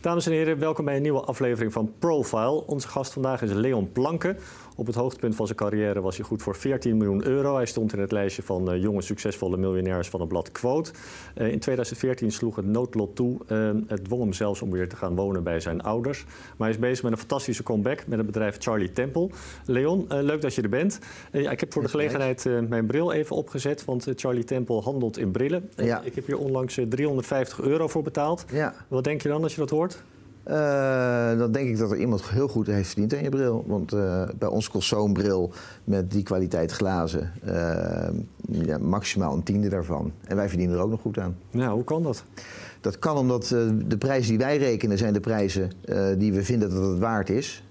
Dames en heren, welkom bij een nieuwe aflevering van Profile. Onze gast vandaag is Leon Planken. Op het hoogtepunt van zijn carrière was hij goed voor 14 miljoen euro. Hij stond in het lijstje van uh, jonge succesvolle miljonairs van het blad Quote. Uh, in 2014 sloeg het noodlot toe. Uh, het dwong hem zelfs om weer te gaan wonen bij zijn ouders. Maar hij is bezig met een fantastische comeback met het bedrijf Charlie Temple. Leon, leuk dat je er bent. Ja, ik heb voor de gelegenheid mijn bril even opgezet, want Charlie Temple handelt in brillen. Ja. Ik heb hier onlangs 350 euro voor betaald. Ja. Wat denk je dan als je dat hoort? Uh, dan denk ik dat er iemand heel goed heeft verdiend aan je bril. Want uh, bij ons kost zo'n bril met die kwaliteit glazen uh, ja, maximaal een tiende daarvan. En wij verdienen er ook nog goed aan. Ja, hoe kan dat? Dat kan omdat de prijzen die wij rekenen zijn de prijzen die we vinden dat het waard is.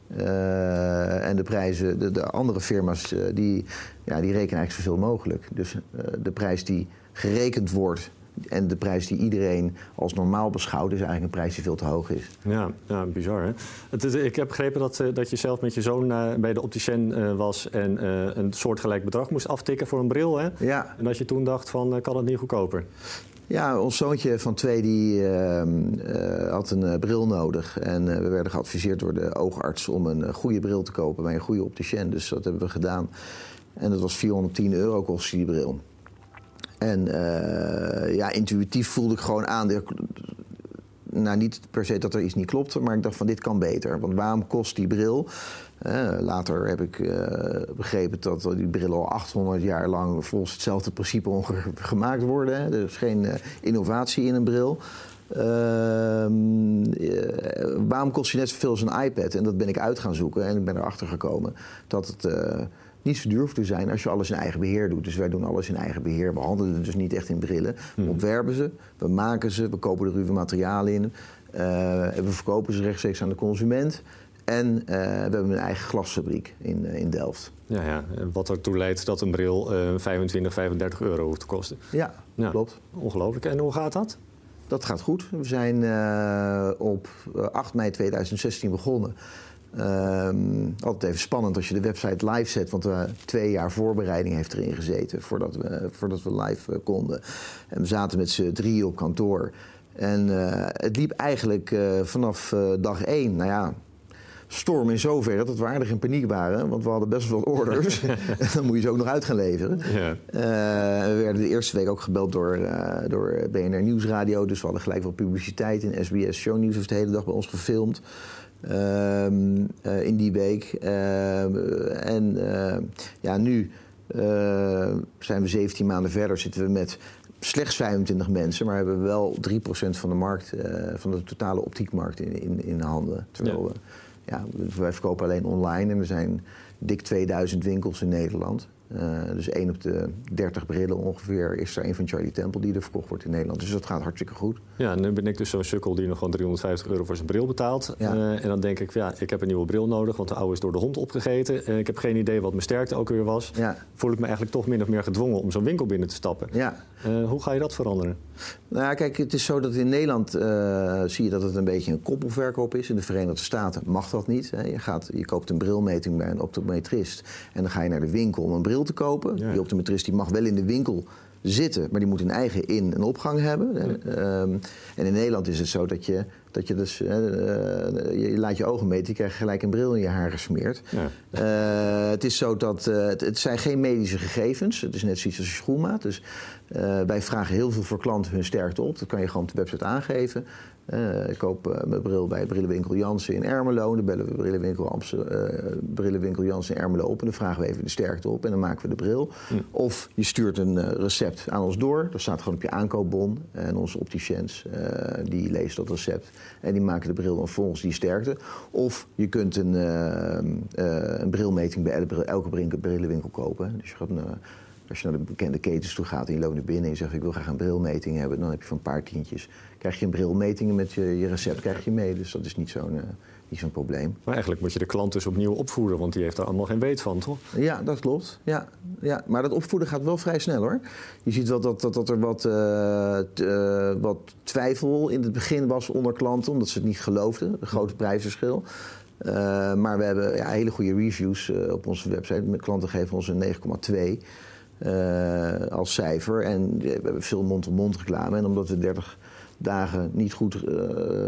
en de prijzen, de, de andere firma's, die, ja, die rekenen eigenlijk zoveel mogelijk. Dus de prijs die gerekend wordt en de prijs die iedereen als normaal beschouwt, is eigenlijk een prijs die veel te hoog is. Ja, ja bizar hè. Het ik heb begrepen dat, eh, dat je zelf met je zoon uh, bij de opticien uh, was en uh, een soortgelijk bedrag moest aftikken voor een bril. Hè? Ja. En dat je toen dacht van, kan het niet goedkoper? Ja, ons zoontje van twee die, had een bril nodig. En we werden geadviseerd door de oogarts om een goede bril te kopen bij een goede opticien. Dus dat hebben we gedaan. En dat was 410 euro kostte die bril. En uh, ja, intuïtief voelde ik gewoon aan. Nou, niet per se dat er iets niet klopte, maar ik dacht van dit kan beter. Want waarom kost die bril? Uh, later heb ik uh, begrepen dat die brillen al 800 jaar lang volgens hetzelfde principe gemaakt worden. Hè. Er is geen innovatie in een bril. waarom kost die net zoveel als een iPad? En dat ben ik uit gaan zoeken en ik ben erachter gekomen dat het niet zo duur hoeft te zijn als je alles in eigen beheer doet. Dus wij doen alles in eigen beheer. We handelen het dus niet echt in brillen. We Hmm. ontwerpen ze, we maken ze, we kopen er ruwe materialen in. Uh, en we verkopen ze rechtstreeks aan de consument. En uh, we hebben een eigen glasfabriek in, uh, in Delft. Ja, ja, wat ertoe leidt dat een bril 25, 35 euro hoeft te kosten. Ja, ja. klopt. Ongelooflijk. En hoe gaat dat? Dat gaat goed. We zijn op 8 mei 2016 begonnen. Um, altijd even spannend als je de website live zet, want uh, twee jaar voorbereiding heeft erin gezeten voordat we, voordat we live uh, konden. En we zaten met z'n drieën op kantoor. En uh, het liep eigenlijk vanaf dag één. Nou ja, storm in zoverre dat we aardig in paniek waren, want we hadden best wel orders. en dan moet je ze ook nog uit gaan leveren. Ja. we werden de eerste week ook gebeld door, door BNR Nieuwsradio, dus we hadden gelijk wat publiciteit in SBS Show News heeft de hele dag bij ons gefilmd. Um, uh, in die week. Uh, en uh, ja, nu zijn we 17 maanden verder, zitten we met slechts 25 mensen, maar hebben we wel 3% van de markt, van de totale optiekmarkt in, in, in handen. Terwijl we, ja, wij verkopen alleen online en er zijn dik 2000 winkels in Nederland. Uh, dus 1 op de 30 brillen ongeveer is er een van Charlie Temple die er verkocht wordt in Nederland. Dus dat gaat hartstikke goed. Ja, nu ben ik dus zo'n sukkel die nog gewoon 350 euro voor zijn bril betaalt. Ja. Uh, en dan denk ik, ja, ik heb een nieuwe bril nodig, want de oude is door de hond opgegeten. Uh, ik heb geen idee wat mijn sterkte ook weer was. Ja. Voel ik me eigenlijk toch min of meer gedwongen om zo'n winkel binnen te stappen. Ja. hoe ga je dat veranderen? Nou ja, kijk, het is zo dat in Nederland zie je dat het een beetje een koppelverkoop is. In de Verenigde Staten mag dat niet. Hè. Je, gaat, je koopt een brilmeting bij een optometrist en dan ga je naar de winkel om een bril te kopen. Ja. Die optometrist die mag wel in de winkel zitten, maar die moet een eigen in- en opgang hebben. Ja. Um, en in Nederland is het zo dat je, dat je dus, uh, je laat je ogen meten, je krijgt gelijk een bril in je haar gesmeerd. Ja. Uh, het is zo dat uh, het, het, zijn geen medische gegevens. Het is net zoiets als een schoenmaat. Dus wij vragen heel veel voor klanten hun sterkte op. Dat kan je gewoon op de website aangeven. Ik koop mijn bril bij Brillenwinkel Jansen in Ermelo. Dan bellen we Brillenwinkel, Amstel, Brillenwinkel Jansen in Ermelo op. En dan vragen we even de sterkte op en dan maken we de bril. Hm. Of je stuurt een recept aan ons door. Dat staat gewoon op je aankoopbon. En onze opticiens die lezen dat recept. En die maken de bril dan volgens die sterkte. Of je kunt een, een brilmeting bij elke, brillenwinkel kopen. Dus je gaat als je naar de bekende ketens toe gaat en je loopt naar binnen en je zegt ik wil graag een brilmeting hebben, dan heb je van een paar tientjes. Krijg je een brilmeting en met je, je recept krijg je mee. Dus dat is niet zo'n niet zo'n probleem. Maar eigenlijk moet je de klant dus opnieuw opvoeden, want die heeft daar allemaal geen weet van, toch? Ja, dat klopt. Ja, ja. Maar dat opvoeden gaat wel vrij snel hoor. Je ziet wel dat, dat, dat er wat, uh, t, uh, wat twijfel in het begin was onder klanten, omdat ze het niet geloofden. Een grote prijsverschil. Uh, maar we hebben ja, hele goede reviews op onze website. Klanten geven ons een 9,2. Uh, als cijfer. En we hebben veel mond-op-mond reclame. En omdat we 30 dagen niet goed,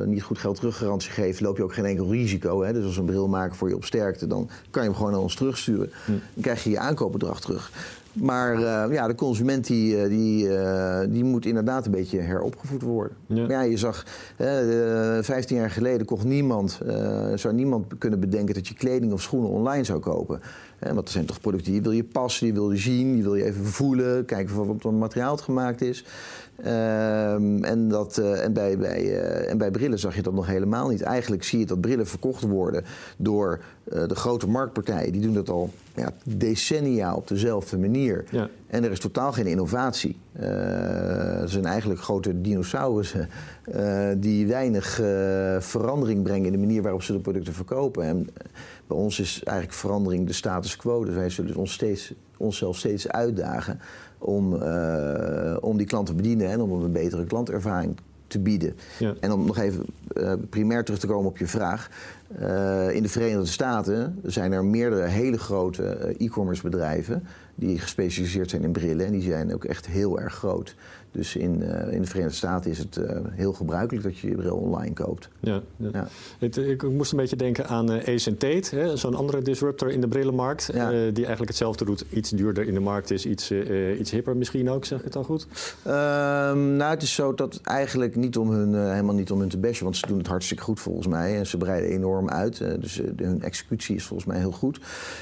niet goed geld teruggarantie geeft, loop je ook geen enkel risico. Hè? Dus als een bril maken voor je op sterkte, dan kan je hem gewoon aan ons terugsturen. Hm. Dan krijg je je aankoopbedrag terug. Maar uh, ja, de consument die, die, uh, die moet inderdaad een beetje heropgevoed worden. Ja. Je zag, uh, 15 jaar geleden kocht niemand, zou niemand kunnen bedenken dat je kleding of schoenen online zou kopen. Want er zijn toch producten die wil je passen, die wil je zien, die wil je even voelen, kijken van wat voor materiaal het gemaakt is. Ehm, en, dat, uh, en, bij, bij, uh, en bij brillen zag je dat nog helemaal niet. Eigenlijk zie je dat brillen verkocht worden door uh, de grote marktpartijen. Die doen dat al ja, decennia op dezelfde manier. Ja. En er is totaal geen innovatie. er zijn eigenlijk grote dinosaurussen die weinig verandering brengen in de manier waarop ze de producten verkopen. En bij ons is eigenlijk verandering de status quo. Dus wij zullen ons steeds, onszelf steeds uitdagen om, uh, om die klant te bedienen en om een betere klantervaring te bieden. Ja. En om nog even uh, primair terug te komen op je vraag. Uh, in de Verenigde Staten zijn er meerdere hele grote e-commerce bedrijven die gespecialiseerd zijn in brillen. En die zijn ook echt heel erg groot. Dus in, uh, in de Verenigde Staten is het uh, heel gebruikelijk dat je je bril online koopt. Ja, ja. ja. Het, ik moest een beetje denken aan uh, Ace Tate, zo'n andere disruptor in de brillenmarkt. Ja. die eigenlijk hetzelfde doet, iets duurder in de markt is, iets, iets hipper misschien ook, zeg ik het al goed? Um, nou, het is zo dat eigenlijk niet om hun, helemaal niet om hun te bashen, want ze doen het hartstikke goed volgens mij. En ze breiden enorm uit, dus hun executie is volgens mij heel goed.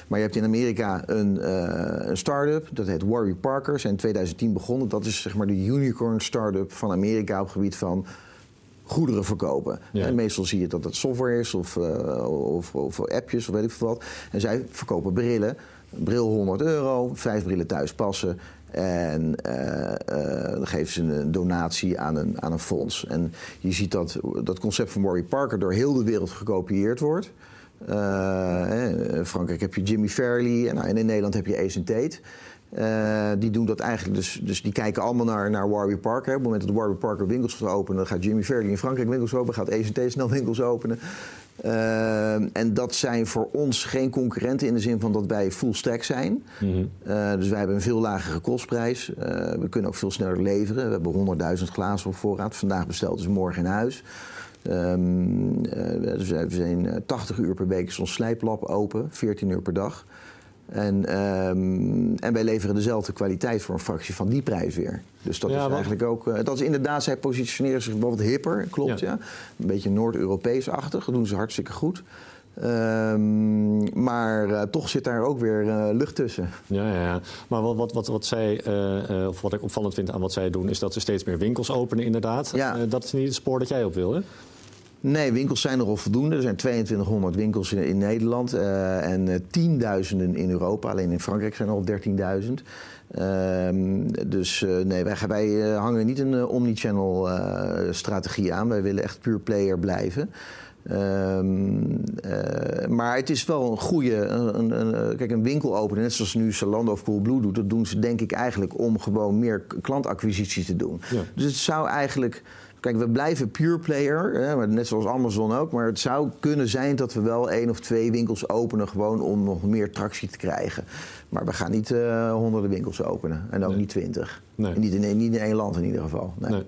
Maar je hebt in Amerika een, een start-up, dat heet Warby Parker, zijn in 2010 begonnen. Dat is zeg maar de unicorn start-up van Amerika op het gebied van goederen verkopen. En meestal zie je dat het software is of, uh, of, of, appjes of weet ik veel wat. En zij verkopen brillen. Bril 100 euro, vijf brillen thuis passen. En uh, uh, dan geven ze een donatie aan een, aan een fonds. En je ziet dat dat concept van Warby Parker door heel de wereld gekopieerd wordt. in Frankrijk heb je Jimmy Fairley en, nou, in Nederland heb je Ace Tate. Die doen dat eigenlijk, dus, dus die kijken allemaal naar, naar Warby Parker. Op het moment dat Warby Parker winkels gaat openen, dan gaat Jimmy Fairley in Frankrijk winkels openen, gaat ECT snel winkels openen. Uh, en dat zijn voor ons geen concurrenten in de zin van dat wij full stack zijn. Mm -hmm. uh, dus wij hebben een veel lagere kostprijs. we kunnen ook veel sneller leveren. We hebben 100.000 glazen op voorraad. Vandaag besteld is morgen in huis. Um, dus we zijn 80 uur per week is ons slijplab open, 14 uur per dag. En, um, en wij leveren dezelfde kwaliteit voor een fractie van die prijs weer. Dus dat is eigenlijk ook. Uh, dat is inderdaad, zij positioneren zich wat hipper, klopt ja. ja. Een beetje Noord-Europees-achtig, dat doen ze hartstikke goed. Um, maar uh, toch zit daar ook weer uh, lucht tussen. Ja, ja, ja. maar wat, wat, wat, wat zij, uh, of wat ik opvallend vind aan wat zij doen, is dat ze steeds meer winkels openen, inderdaad. Ja. dat is niet het spoor dat jij op wil, hè? Nee, winkels zijn er al voldoende. Er zijn 2200 winkels in, in Nederland uh, en uh, tienduizenden in Europa. Alleen in Frankrijk zijn er al 13.000. Uh, dus uh, nee, wij, wij hangen niet een omnichannel strategie aan. Wij willen echt puur player blijven. Ehm, maar het is wel een goede. Een, een, kijk, een winkel openen, net zoals nu Zalando of Coolblue doet, dat doen ze denk ik eigenlijk om gewoon meer klantacquisitie te doen. Ja. Dus het zou eigenlijk Kijk, we blijven pure player, hè, net zoals Amazon ook. Maar het zou kunnen zijn dat we wel één of twee winkels openen... gewoon om nog meer tractie te krijgen. Maar we gaan niet uh, honderden winkels openen. En ook niet twintig. Nee. Niet, in, niet in één land in ieder geval. Nee.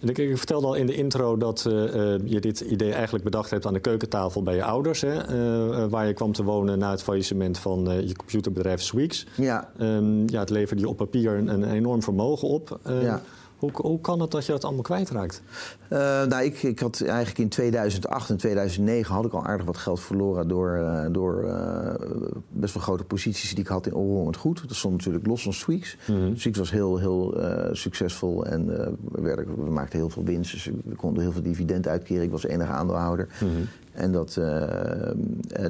ik, ik, vertelde al in de intro dat uh, je dit idee eigenlijk bedacht hebt aan de keukentafel bij je ouders. Hè, uh, waar je kwam te wonen na het faillissement van je computerbedrijf Sweeks. Ja. Um, ja, het leverde je op papier een, een enorm vermogen op. ja. Hoe, hoe kan het dat je dat allemaal kwijtraakt? Uh, nou, ik, ik had eigenlijk in 2008 en 2009 had ik al aardig wat geld verloren door, uh, door uh, best wel grote posities die ik had in Onroerend Goed. Dat stond natuurlijk los van Sweeks. Mm -hmm. Was heel, heel succesvol en we, werden, we, maakten heel veel winst. Dus we konden heel veel dividend uitkeren. Ik was enige aandeelhouder. Mm -hmm. En dat,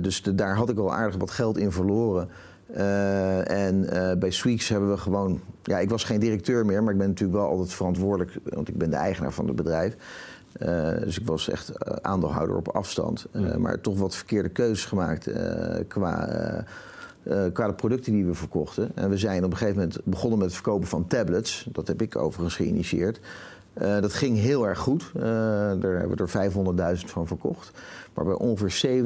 dus de, daar had ik al aardig wat geld in verloren. Uh, en uh, bij Sweeks hebben we gewoon. Ja, ik was geen directeur meer, maar ik ben natuurlijk wel altijd verantwoordelijk, want ik ben de eigenaar van het bedrijf. Uh, dus ik was echt aandeelhouder op afstand. Mm. Maar toch wat verkeerde keuzes gemaakt qua, qua de producten die we verkochten. En we zijn op een gegeven moment begonnen met het verkopen van tablets. Dat heb ik overigens geïnitieerd. Uh, dat ging heel erg goed. Uh, daar hebben we er 500.000 van verkocht. Maar bij ongeveer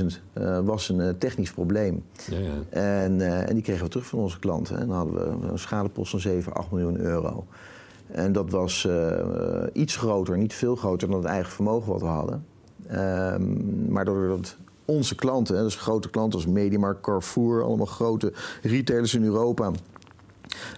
70.000 uh, was een technisch probleem. Ja, ja. En, en, die kregen we terug van onze klanten. En dan hadden we een schadepost van 7, 8 miljoen euro. En dat was iets groter, niet veel groter dan het eigen vermogen wat we hadden. Ehm, maar doordat onze klanten, dus grote klanten als Mediamarkt, Carrefour, allemaal grote retailers in Europa.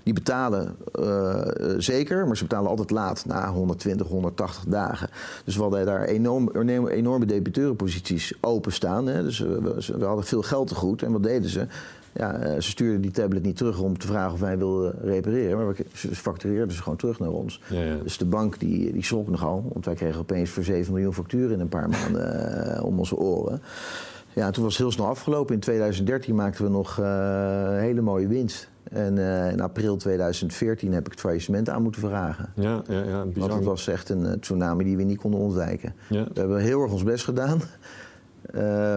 Die betalen uh, zeker, maar ze betalen altijd laat, na 120, 180 dagen. Dus we hadden daar enorm, enorme debiteurenposities openstaan. Hè. Dus we, we, hadden veel geld te goed. En wat deden ze? Ja, eh, ze stuurden die tablet niet terug om te vragen of wij wilden repareren. Maar ze factureerden ze gewoon terug naar ons. Ja, ja. Dus de bank die, die schrok nogal. Want wij kregen opeens voor 7 miljoen facturen in een paar maanden om onze oren. Ja, toen was het heel snel afgelopen. In 2013 maakten we nog uh, hele mooie winst. En uh, in april 2014 heb ik het faillissement aan moeten vragen. Ja, ja, ja bizar. Want het was echt een uh, tsunami die we niet konden ontwijken. Ja. We hebben heel erg ons best gedaan.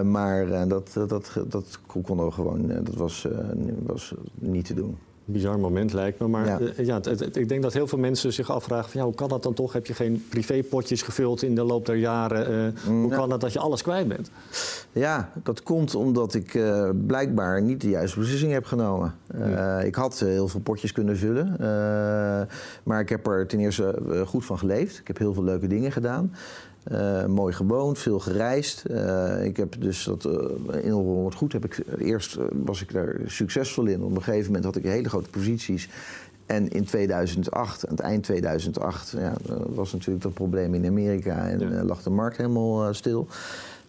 maar dat, dat, dat, dat konden we gewoon, dat was, was niet te doen bizar moment lijkt me. Maar ja. Eh, ik denk dat heel veel mensen zich afvragen: van, ja, hoe kan dat dan toch? Heb je geen privépotjes gevuld in de loop der jaren? Uh, hoe kan het dat je alles kwijt bent? Ja, dat komt omdat ik uh, blijkbaar niet de juiste beslissing heb genomen. Uh, ik had heel veel potjes kunnen vullen. maar ik heb er ten eerste goed van geleefd. Ik heb heel veel leuke dingen gedaan. Uh, mooi gewoond, veel gereisd. Uh, ik heb dus dat uh, in wat goed heb ik eerst was ik daar succesvol in. Op een gegeven moment had ik hele grote posities. En in 2008, aan het eind 2008, ja, was natuurlijk dat probleem in Amerika en ja. lag de markt helemaal stil.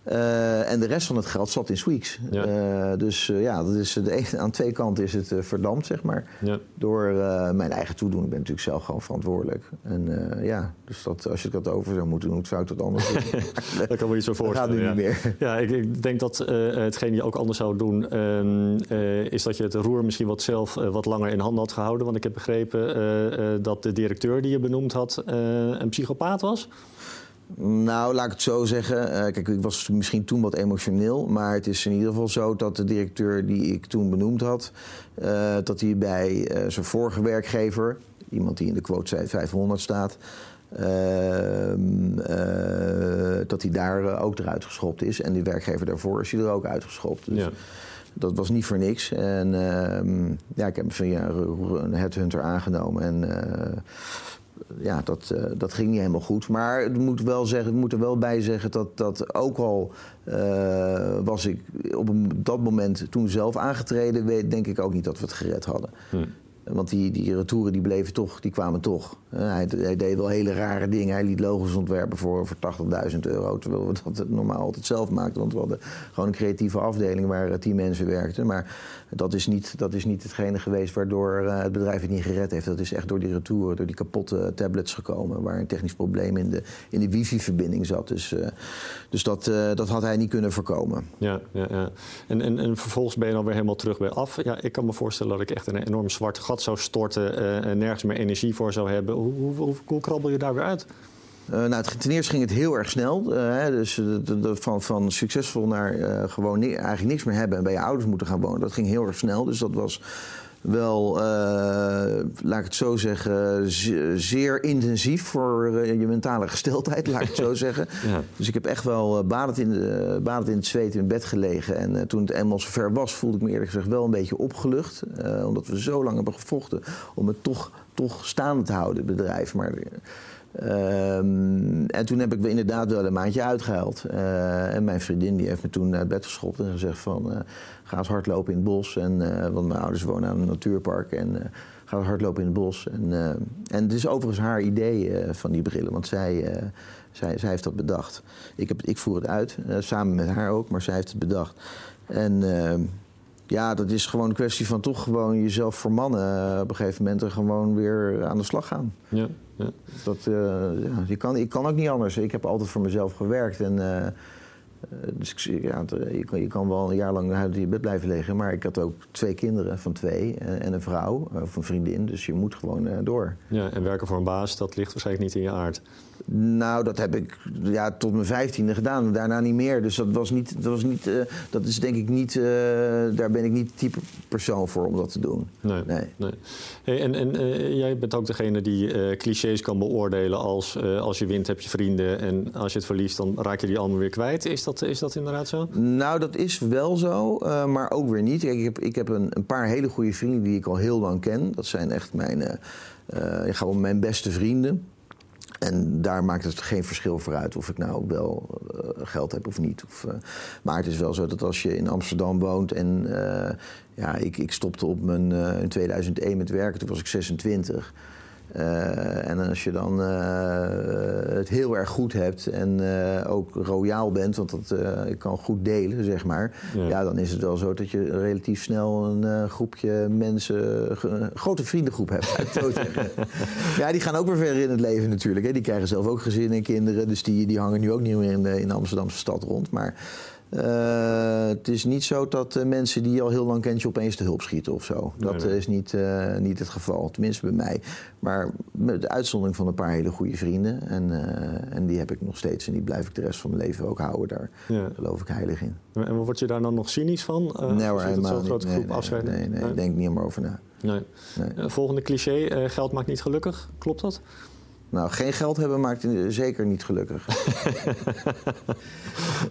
Uh, en de rest van het geld zat in Sweeks. Ja. Uh, dus uh, ja, dat is de ene, aan twee kanten is het verdampt, zeg maar. Ja. Door mijn eigen toedoen. Ik ben natuurlijk zelf gewoon verantwoordelijk. En ja, dus dat, als je dat over zou moeten doen, zou ik dat anders doen. dat kan me niet zo voorstellen. Dat gaat nu ja. niet meer. Ja, ik, ik denk dat hetgeen je ook anders zou doen... Ehm, is dat je het roer misschien wat zelf wat langer in handen had gehouden. Want ik heb begrepen dat de directeur die je benoemd had een psychopaat was. Nou, laat ik het zo zeggen. Uh, kijk, ik was misschien toen wat emotioneel. Maar het is in ieder geval zo dat de directeur die ik toen benoemd had... Uh, dat hij bij uh, zijn vorige werkgever... iemand die in de quote zei 500 staat... Ehm, dat hij daar ook eruit geschopt is. En die werkgever daarvoor is hij er ook uitgeschopt. Dus ja. dat was niet voor niks. En ehm, ja, ik heb via een headhunter aangenomen. En ja, dat, uh, dat ging niet helemaal goed. Maar ik moet wel zeggen, moet er wel bij zeggen dat, dat ook al uh, was ik op dat moment toen zelf aangetreden, weet, denk ik ook niet dat we het gered hadden. Hm. Want die, die retouren die bleven toch, die kwamen toch. hij, hij, deed wel hele rare dingen. Hij liet logos ontwerpen voor, voor 80.000 euro. Terwijl we dat normaal altijd zelf maakten. Want we hadden gewoon een creatieve afdeling waar tien mensen werkten. Maar dat is niet, dat is niet hetgene geweest waardoor uh, het bedrijf het niet gered heeft. Dat is echt door die retouren, door die kapotte tablets gekomen. Waar een technisch probleem in de, in de wifi-verbinding zat. Dus, dus dat, dat had hij niet kunnen voorkomen. Ja, ja, ja. En, en, en vervolgens ben je dan weer helemaal terug bij af. Ja, ik kan me voorstellen dat ik echt een enorm zwart gat zou storten. en nergens meer energie voor zou hebben. Hoe, hoe, hoe, krabbel je daar weer uit? Uh, nou, ten eerste ging het heel erg snel. Uh, dus van, van succesvol naar uh, gewoon eigenlijk niks meer hebben en bij je ouders moeten gaan wonen. Dat ging heel erg snel. Dus dat was wel, laat ik het zo zeggen, zeer intensief voor je mentale gesteldheid, laat ik het zo zeggen. Ja. Dus ik heb echt wel badend in, de, badend in het zweet in bed gelegen. En toen het eenmaal zover was, voelde ik me eerlijk gezegd wel een beetje opgelucht. omdat we zo lang hebben gevochten om het toch, toch staande te houden, het bedrijf. Maar Um, en toen heb ik inderdaad wel een maandje uitgehaald. Uh, en mijn vriendin die heeft me toen uit bed geschopt en gezegd van... Uh, ga eens hardlopen in het bos. En, uh, want mijn ouders wonen aan een natuurpark. En ga hardlopen in het bos. En, en het is overigens haar idee van die brillen. Want zij, zij, zij heeft dat bedacht. Ik, heb, ik voer het uit, samen met haar ook. Maar zij heeft het bedacht. En ehm, ja, dat is gewoon een kwestie van toch gewoon jezelf vermannen. op een gegeven moment er gewoon weer aan de slag gaan. Ja. Ja. Dat, uh, ja, je kan, ik kan ook niet anders. Ik heb altijd voor mezelf gewerkt. En, uh, dus ja, je, kan, je kan wel een jaar lang uit je bed blijven liggen. Maar ik had ook twee kinderen van twee en een vrouw of een vriendin. Dus je moet gewoon door. Ja, en werken voor een baas, dat ligt waarschijnlijk niet in je aard. Nou, dat heb ik ja, tot mijn vijftiende gedaan. Daarna niet meer. Dus dat was niet. Dat, was niet, uh, dat is denk ik niet. Uh, daar ben ik niet het type persoon voor om dat te doen. Nee. nee. nee. Hey, en en uh, jij bent ook degene die clichés kan beoordelen als als je wint heb je vrienden en als je het verliest dan raak je die allemaal weer kwijt. Is dat, is dat inderdaad zo? Nou, dat is wel zo, maar ook weer niet. Kijk, ik heb, ik heb een, een, paar hele goede vrienden die ik al heel lang ken. Dat zijn echt mijn, ik ga om mijn beste vrienden. En daar maakt het geen verschil voor uit of ik nou wel uh, geld heb of niet. Of, uh, maar het is wel zo dat als je in Amsterdam woont en uh, ja, ik, ik stopte op mijn, in 2001 met werken, toen was ik 26. Uh, en als je dan uh, het heel erg goed hebt en uh, ook royaal bent, want dat ik kan goed delen, zeg maar. Ja. ja. dan is het wel zo dat je relatief snel een groepje mensen, een grote vriendengroep hebt. ja, die gaan ook weer verder in het leven natuurlijk. Hè. Die krijgen zelf ook gezinnen en kinderen, dus die, die hangen nu ook niet meer in de, in de Amsterdamse stad rond. Maar uh, het is niet zo dat uh, mensen die je al heel lang kent je opeens te hulp schieten of zo. Dat nee, is niet, uh, niet het geval, tenminste bij mij. Maar met de uitzondering van een paar hele goede vrienden. En, en die heb ik nog steeds en die blijf ik de rest van mijn leven ook houden. Daar ja. geloof ik heilig in. En word je daar dan nog cynisch van? nee hoor, helemaal zo'n grote groep nee? Nee, nee, nee, denk niet meer over na. Nee. volgende cliché, geld maakt niet gelukkig. Klopt dat? Nou, geen geld hebben maakt zeker niet gelukkig.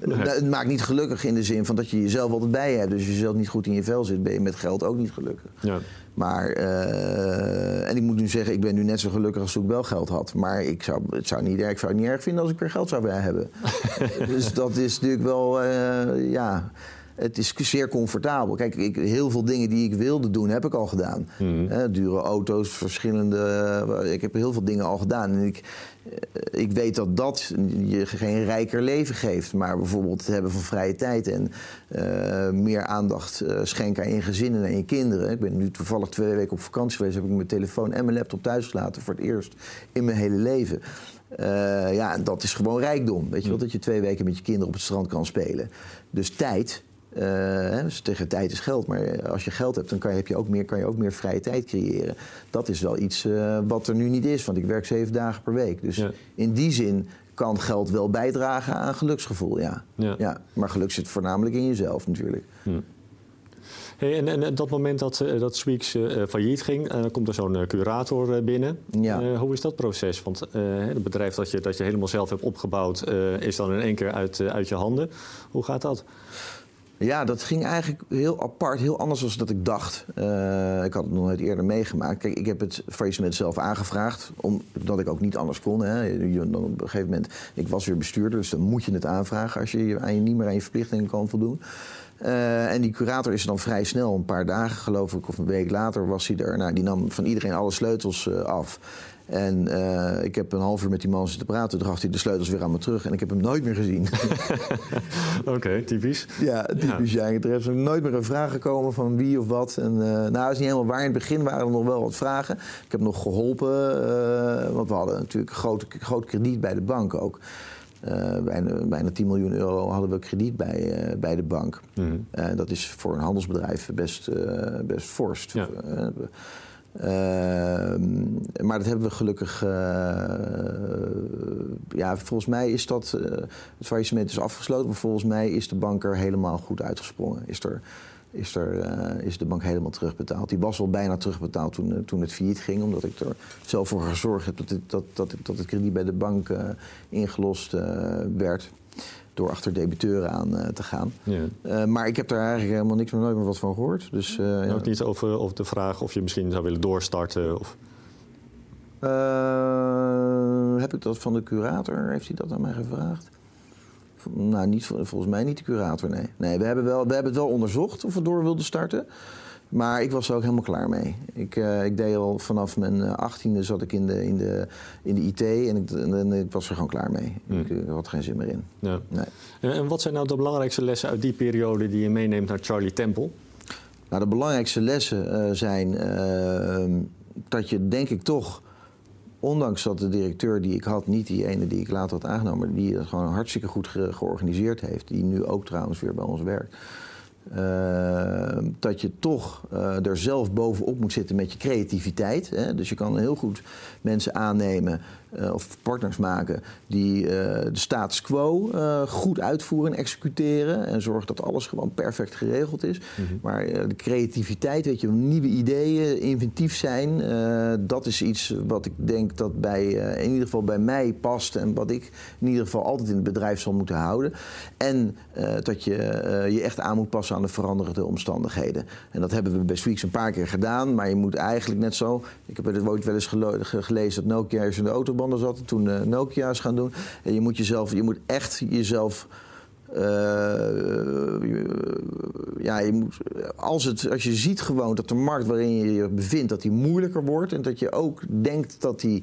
nee. Het maakt niet gelukkig in de zin van dat je jezelf altijd bij hebt. Dus als je zelf niet goed in je vel zit, ben je met geld ook niet gelukkig. Ja. Maar, uh, en ik moet nu zeggen, ik ben nu net zo gelukkig als toen ik wel geld had. Maar ik zou, het zou niet, ik zou het niet erg vinden als ik weer geld zou hebben. dus dat is natuurlijk wel, uh, ja het is zeer comfortabel. Kijk, ik, heel veel dingen die ik wilde doen, heb ik al gedaan. Mm. dure auto's, verschillende. Ik heb heel veel dingen al gedaan. En ik, eh, ik weet dat dat je geen rijker leven geeft. Maar bijvoorbeeld het hebben van vrije tijd en uh, meer aandacht schenken aan je gezinnen en je kinderen. Ik ben nu toevallig twee weken op vakantie geweest. Heb ik mijn telefoon en mijn laptop thuis gelaten voor het eerst in mijn hele leven. Uh, ja, en dat is gewoon rijkdom. Weet je wel, dat je twee weken met je kinderen op het strand kan spelen. Dus tijd uh, dus tegen tijd is geld, maar als je geld hebt, dan kan je, heb je ook meer, kan je ook meer vrije tijd creëren. Dat is wel iets uh, wat er nu niet is, want ik werk zeven dagen per week. Dus ja. in die zin kan geld wel bijdragen aan geluksgevoel, ja. ja. ja. Maar geluk zit voornamelijk in jezelf natuurlijk. Hey, en, en dat moment dat, uh, dat Sweeks uh, failliet ging, komt er zo'n curator binnen. Ja. hoe is dat proces? Want het bedrijf dat je, dat je helemaal zelf hebt opgebouwd, is dan in één keer uit, uit je handen. Hoe gaat dat? Ja, dat ging eigenlijk heel apart, heel anders dan dat ik dacht. Uh, ik had het nog nooit eerder meegemaakt. Kijk, ik heb het faillissement zelf aangevraagd, omdat ik ook niet anders kon. Hè. Dan op een gegeven moment, ik was weer bestuurder, dus dan moet je het aanvragen als je, je niet meer aan je verplichtingen kan voldoen. Uh, en die curator is dan vrij snel, een paar dagen geloof ik, of een week later was hij er. Nou, die nam van iedereen alle sleutels uh, af. En uh, ik heb een half uur met die man zitten praten. Toen gaf hij de sleutels weer aan me terug. En ik heb hem nooit meer gezien. Oké, okay, typisch. Ja, typisch. Ja. ja. Er is nooit meer een vraag gekomen van wie of wat. En, uh, nou, dat is niet helemaal waar. In het begin waren er nog wel wat vragen. Ik heb nog geholpen. Uh, want we hadden natuurlijk groot, groot krediet bij de bank ook. bijna, bijna 10 miljoen euro hadden we krediet bij, bij de bank. Mm -hmm. dat is voor een handelsbedrijf best, best forst. Ja. Uh, maar dat hebben we gelukkig. Uh, ja, volgens mij is dat. Uh, het faillissement is afgesloten, maar volgens mij is de bank er helemaal goed uitgesprongen. Is, er, is, er, is de bank helemaal terugbetaald. Die was al bijna terugbetaald toen, toen het failliet ging, omdat ik er zelf voor gezorgd heb dat, dat, dat, dat het krediet bij de bank ingelost werd door achter debiteuren aan uh, te gaan. Ja. Uh, maar ik heb daar eigenlijk helemaal niks meer nooit meer wat van gehoord. Dus, uh, ja. Ook niet over, over de vraag of je misschien zou willen doorstarten? Of... heb ik dat van de curator? Heeft hij dat aan mij gevraagd? Nou, niet, volgens mij niet de curator, nee. Nee, we hebben, wel, we hebben het wel onderzocht of we door wilden starten. Maar ik was er ook helemaal klaar mee. Ik, uh, ik deed al vanaf mijn eh, achttiende zat ik in de, in de, in de IT en ik, en, ik was er gewoon klaar mee. Mm. Ik, ik, had geen zin meer in. Ja. Nee. En, en, wat zijn nou de belangrijkste lessen uit die periode die je meeneemt naar Charlie Temple? Nou, de belangrijkste lessen uh, zijn ehm, dat je denk ik toch ondanks dat de directeur die ik had, niet die ene die ik later had aangenomen, die het gewoon hartstikke goed ge georganiseerd heeft, die nu ook trouwens weer bij ons werkt. Uh, dat je toch uh, er zelf bovenop moet zitten met je creativiteit. Hè? Dus je kan heel goed mensen aannemen of partners maken die de status quo goed uitvoeren en executeren. En zorgen dat alles gewoon perfect geregeld is. Mhm. Maar de creativiteit, weet je, nieuwe ideeën, inventief zijn, dat is iets wat ik denk dat bij, in ieder geval bij mij past. En wat ik in ieder geval altijd in het bedrijf zal moeten houden. En dat je je echt aan moet passen aan de veranderende omstandigheden. En dat hebben we bij Sweeks een paar keer gedaan. Maar je moet eigenlijk net zo. Ik heb het ooit wel eens gelezen dat Nokia eerst in de zat. Toen uh, Nokia's gaan doen. En je moet jezelf, je moet echt jezelf. Uh, ja, je moet, als, het, als je ziet gewoon dat de markt waarin je je bevindt, dat die moeilijker wordt. En dat je ook denkt dat die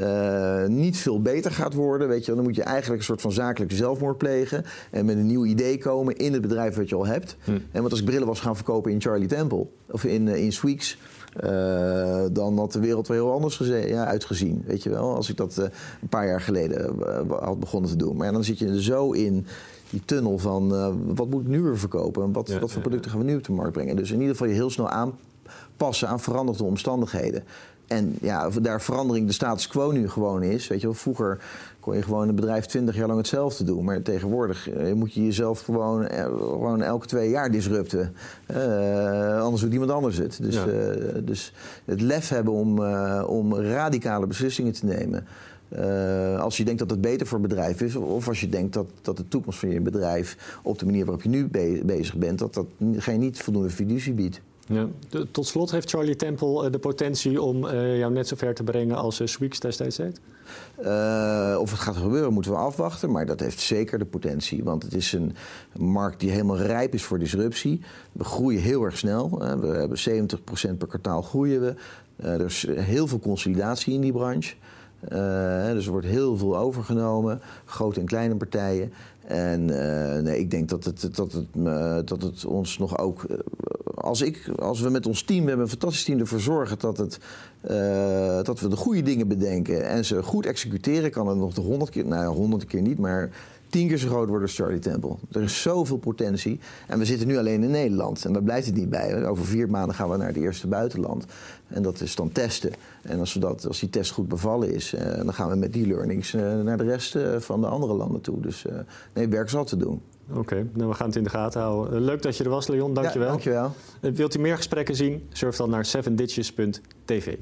uh, niet veel beter gaat worden. Weet je, dan moet je eigenlijk een soort van zakelijke zelfmoord plegen. En met een nieuw idee komen in het bedrijf wat je al hebt. Hm. En want als ik brillen was gaan verkopen in Charlie Temple of in, in Sweeks. Uh, dan had de wereld wel heel anders ja, uitgezien. Weet je wel, als ik dat uh, een paar jaar geleden had begonnen te doen. Maar ja, dan zit je er zo in die tunnel van wat moet ik nu weer verkopen? En wat, wat voor producten gaan we nu op de markt brengen? Dus in ieder geval je heel snel aanpassen aan veranderde omstandigheden. En ja, daar verandering de status quo nu gewoon is. Weet je wel, vroeger kon je gewoon een bedrijf twintig jaar lang hetzelfde doen. Maar tegenwoordig eh, moet je jezelf gewoon, eh, gewoon elke twee jaar disrupten. Uh, anders doet iemand anders het. Dus, dus het lef hebben om, om radicale beslissingen te nemen. als je denkt dat het beter voor het bedrijf is, of als je denkt dat, dat de toekomst van je bedrijf op de manier waarop je nu bezig bent, dat dat geen niet voldoende fiducie biedt. Ja. tot slot, heeft Charlie Temple eh, de potentie om uh, jou net zo ver te brengen als uh, Sweeks destijds deed? of het gaat gebeuren, moeten we afwachten. Maar dat heeft zeker de potentie. Want het is een markt die helemaal rijp is voor disruptie. We groeien heel erg snel. we hebben 70% per kwartaal groeien we. er is heel veel consolidatie in die branche. dus er wordt heel veel overgenomen, grote en kleine partijen. En nee, ik denk dat het, dat, het, dat het ons nog ook als, ik, als we met ons team, we hebben een fantastisch team, ervoor zorgen dat, het, uh, dat we de goede dingen bedenken en ze goed executeren, kan het nog de honderd keer, nou honderd keer niet, maar tien keer zo groot worden als Charlie Temple. Er is zoveel potentie. En we zitten nu alleen in Nederland. En daar blijft het niet bij. Over vier maanden gaan we naar het eerste buitenland. En dat is dan testen. En als, dat, als die test goed bevallen is, uh, dan gaan we met die learnings uh, naar de rest van de andere landen toe. Dus nee, werk zat te doen. Oké, nou we gaan het in de gaten houden. Leuk dat je er was, Leon. Dankjewel. Ja, dankjewel. Wilt u meer gesprekken zien? Surf dan naar 7ditches.tv.